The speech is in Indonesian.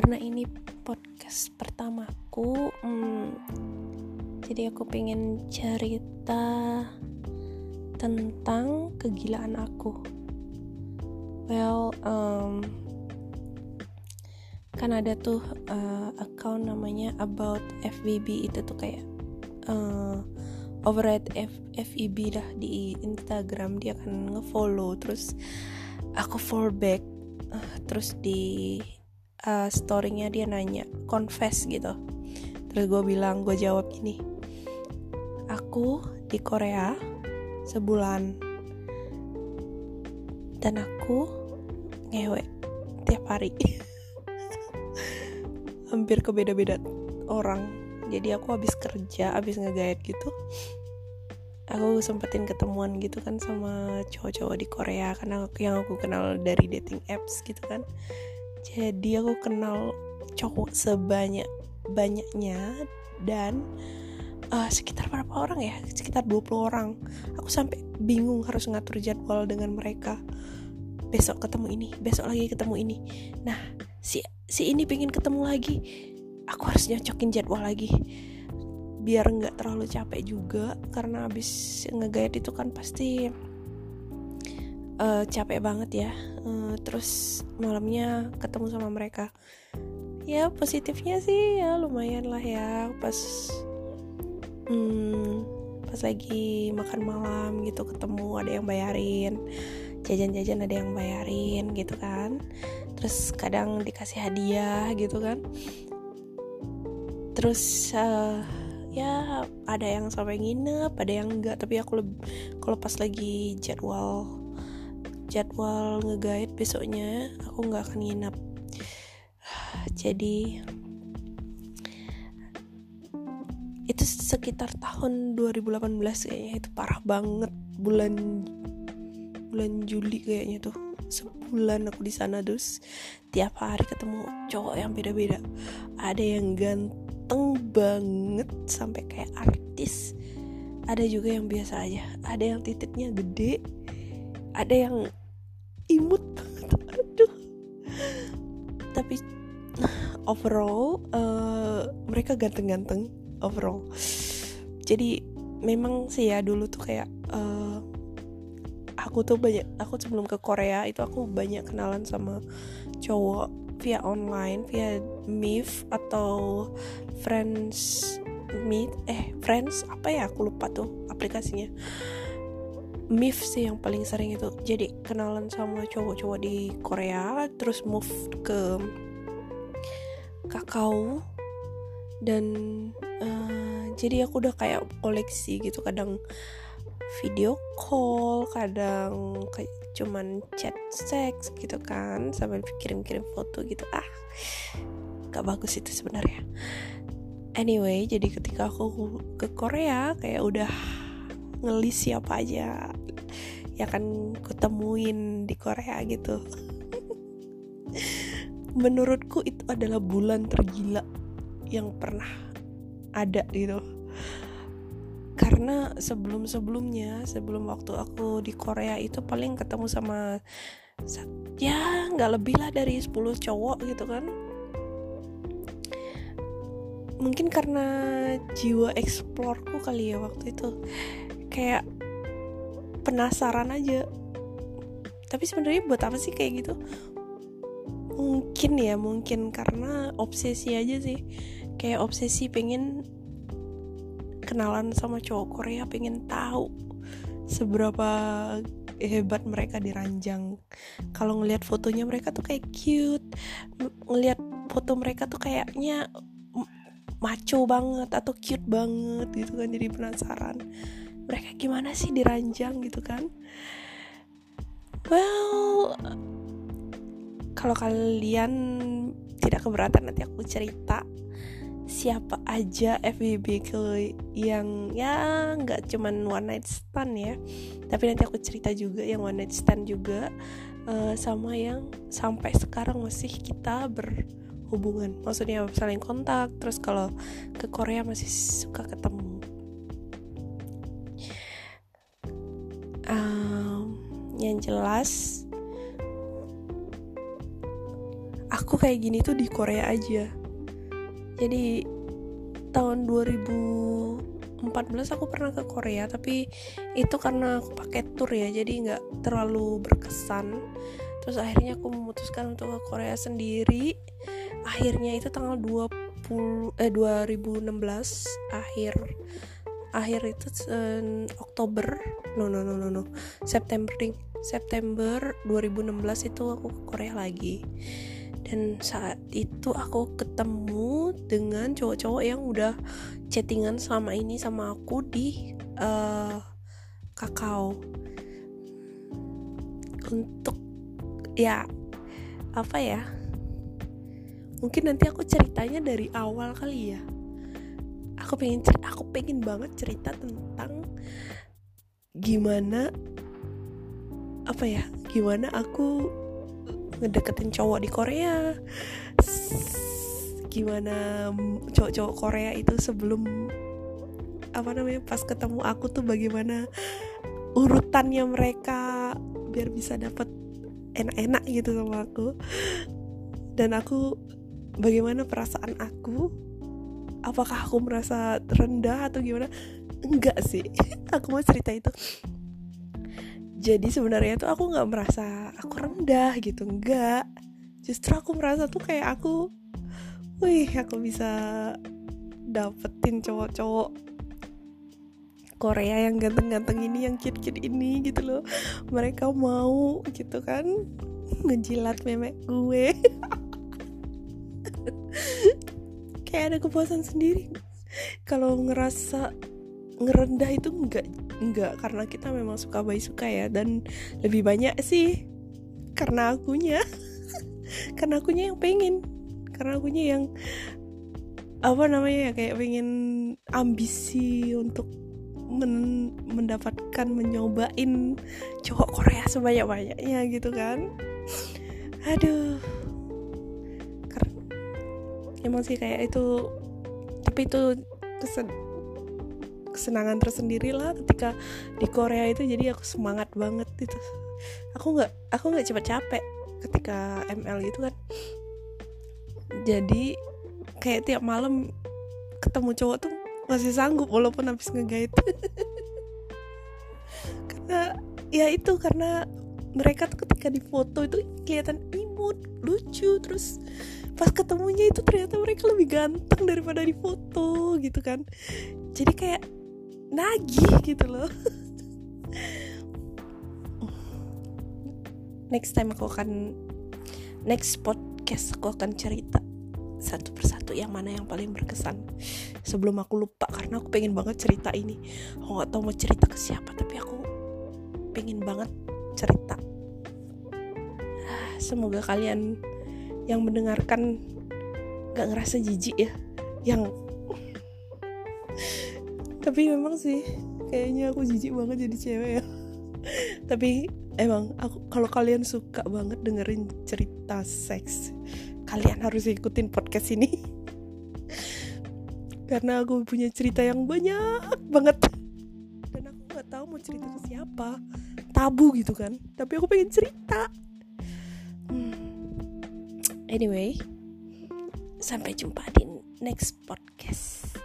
karena ini podcast pertamaku hmm, jadi aku pengen cerita tentang kegilaan aku. Well um, kan ada tuh uh, account namanya about FVB itu tuh kayak uh, overhead F FEB dah di Instagram dia akan ngefollow terus aku follow back uh, terus di uh, storynya dia nanya confess gitu. Terus gue bilang gue jawab ini aku di Korea sebulan dan aku ngewek tiap hari. Hampir ke beda-beda orang. Jadi aku habis kerja habis ngegait gitu aku sempetin ketemuan gitu kan sama cowok-cowok di Korea karena yang aku kenal dari dating apps gitu kan jadi aku kenal cowok sebanyak banyaknya dan uh, sekitar berapa orang ya? Sekitar 20 orang. Aku sampai bingung harus ngatur jadwal dengan mereka. Besok ketemu ini besok lagi ketemu ini. Nah si si ini pengen ketemu lagi. Aku harus nyocokin jadwal lagi. Biar nggak terlalu capek juga karena habis ngegayat itu kan pasti uh, capek banget ya. Uh, terus malamnya ketemu sama mereka. Ya positifnya sih ya lumayan lah ya. Pas hmm, pas lagi makan malam gitu ketemu ada yang bayarin. Jajan-jajan ada yang bayarin gitu kan. Terus kadang dikasih hadiah gitu kan. Terus uh, ya ada yang sampai nginep ada yang enggak. Tapi aku kalau pas lagi jadwal jadwal ngegait besoknya aku nggak akan nginep. Jadi itu sekitar tahun 2018 kayaknya itu parah banget. Bulan bulan Juli kayaknya tuh. Sebulan aku di sana terus tiap hari ketemu cowok yang beda-beda. Ada yang ganteng banget sampai kayak artis. Ada juga yang biasa aja. Ada yang titiknya gede. Ada yang imut banget. Aduh. Tapi overall uh, mereka ganteng-ganteng overall. Jadi memang sih ya dulu tuh kayak uh, aku tuh banyak aku sebelum ke Korea itu aku banyak kenalan sama cowok via online via Meet atau Friends Meet. Eh Friends apa ya? Aku lupa tuh aplikasinya Meet sih yang paling sering itu. Jadi kenalan sama cowok-cowok di Korea terus move ke Kakao dan uh, jadi aku udah kayak koleksi gitu. Kadang video call kadang kayak cuman chat seks gitu kan sambil kirim-kirim foto gitu. Ah gak bagus itu sebenarnya. Anyway jadi ketika aku ke Korea kayak udah ngelis siapa aja ya kan ketemuin di Korea gitu. Menurutku itu adalah bulan tergila yang pernah ada gitu. Karena sebelum sebelumnya sebelum waktu aku di Korea itu paling ketemu sama ya nggak lebih lah dari 10 cowok gitu kan. Mungkin karena jiwa eksplorku kali ya waktu itu. Kayak penasaran aja. Tapi sebenarnya buat apa sih kayak gitu? Mungkin ya mungkin karena obsesi aja sih. Kayak obsesi pengen kenalan sama cowok Korea pengen tahu seberapa hebat mereka diranjang. Kalau ngelihat fotonya mereka tuh kayak cute ngelihat foto mereka tuh kayaknya maco banget atau cute banget gitu kan jadi penasaran mereka gimana sih diranjang gitu kan? Well kalau kalian tidak keberatan nanti aku cerita siapa aja FBB yang ya nggak cuman one night stand ya. Tapi nanti aku cerita juga yang one night stand juga uh, sama yang sampai sekarang masih kita berhubungan. Maksudnya saling kontak terus kalau ke Korea masih suka ketemu yang jelas aku kayak gini tuh di Korea aja. Jadi tahun 2014 aku pernah ke Korea tapi itu karena aku pakai tour ya jadi nggak terlalu berkesan. Terus akhirnya aku memutuskan untuk ke Korea sendiri. Akhirnya itu tanggal 20 eh 2016 akhir akhir itu uh, Oktober. No no no no no. September ding September 2016 itu aku ke Korea lagi. Dan saat itu aku ketemu dengan cowok-cowok yang udah chattingan selama ini sama aku di uh, kakao. Untuk ya apa ya? Mungkin nanti aku ceritanya dari awal kali ya. Aku pengen aku pengen banget cerita tentang gimana apa ya gimana aku ngedeketin cowok di Korea? Gimana cowok-cowok Korea itu sebelum apa namanya pas ketemu aku tuh bagaimana urutannya mereka biar bisa dapet enak-enak gitu sama aku. Dan aku bagaimana perasaan aku? Apakah aku merasa rendah atau gimana? Enggak sih. Aku mau cerita itu jadi sebenarnya tuh aku nggak merasa aku rendah gitu enggak justru aku merasa tuh kayak aku wih aku bisa dapetin cowok-cowok Korea yang ganteng-ganteng ini yang cute-cute ini gitu loh. Mereka mau gitu kan ngejilat memek gue. Kayak ada kepuasan sendiri. Kalau ngerasa ngerendah itu enggak enggak karena kita memang suka bayi suka ya. Dan lebih banyak sih karena akunya. Karena akunya yang pengen. Karena akunya yang apa namanya ya kayak pengen ambisi untuk men mendapatkan menyobain cowok Korea sebanyak banyaknya gitu kan. Aduh. Karena emang sih kayak itu tapi itu kesen kesenangan tersendiri lah ketika di Korea itu. Jadi aku semangat banget itu. Aku nggak aku nggak cepet capek ketika ML gitu kan. Jadi kayak tiap malam ketemu cowok tuh masih sanggup walaupun habis ngegait. Karena ya itu karena mereka tuh ketika di foto itu kelihatan imut lucu. Terus pas ketemunya itu ternyata mereka lebih ganteng daripada di foto gitu kan. Jadi kayak nagih gitu loh. Next time aku akan next podcast aku akan cerita satu persatu yang mana yang paling berkesan. Sebelum aku lupa karena aku pengen banget cerita ini. Aku nggak tahu mau cerita ke siapa tapi aku pengen banget cerita. Semoga kalian yang mendengarkan gak ngerasa jijik ya. Yang tapi memang sih kayaknya aku jijik banget jadi cewek ya. Tapi emang aku kalau kalian suka banget dengerin cerita seks kalian harus ikutin podcast ini. Karena aku punya cerita yang banyak banget. Dan aku nggak tahu mau cerita ke siapa. Tabu gitu kan. Tapi aku pengen cerita. Hmm. anyway sampai jumpa di next podcast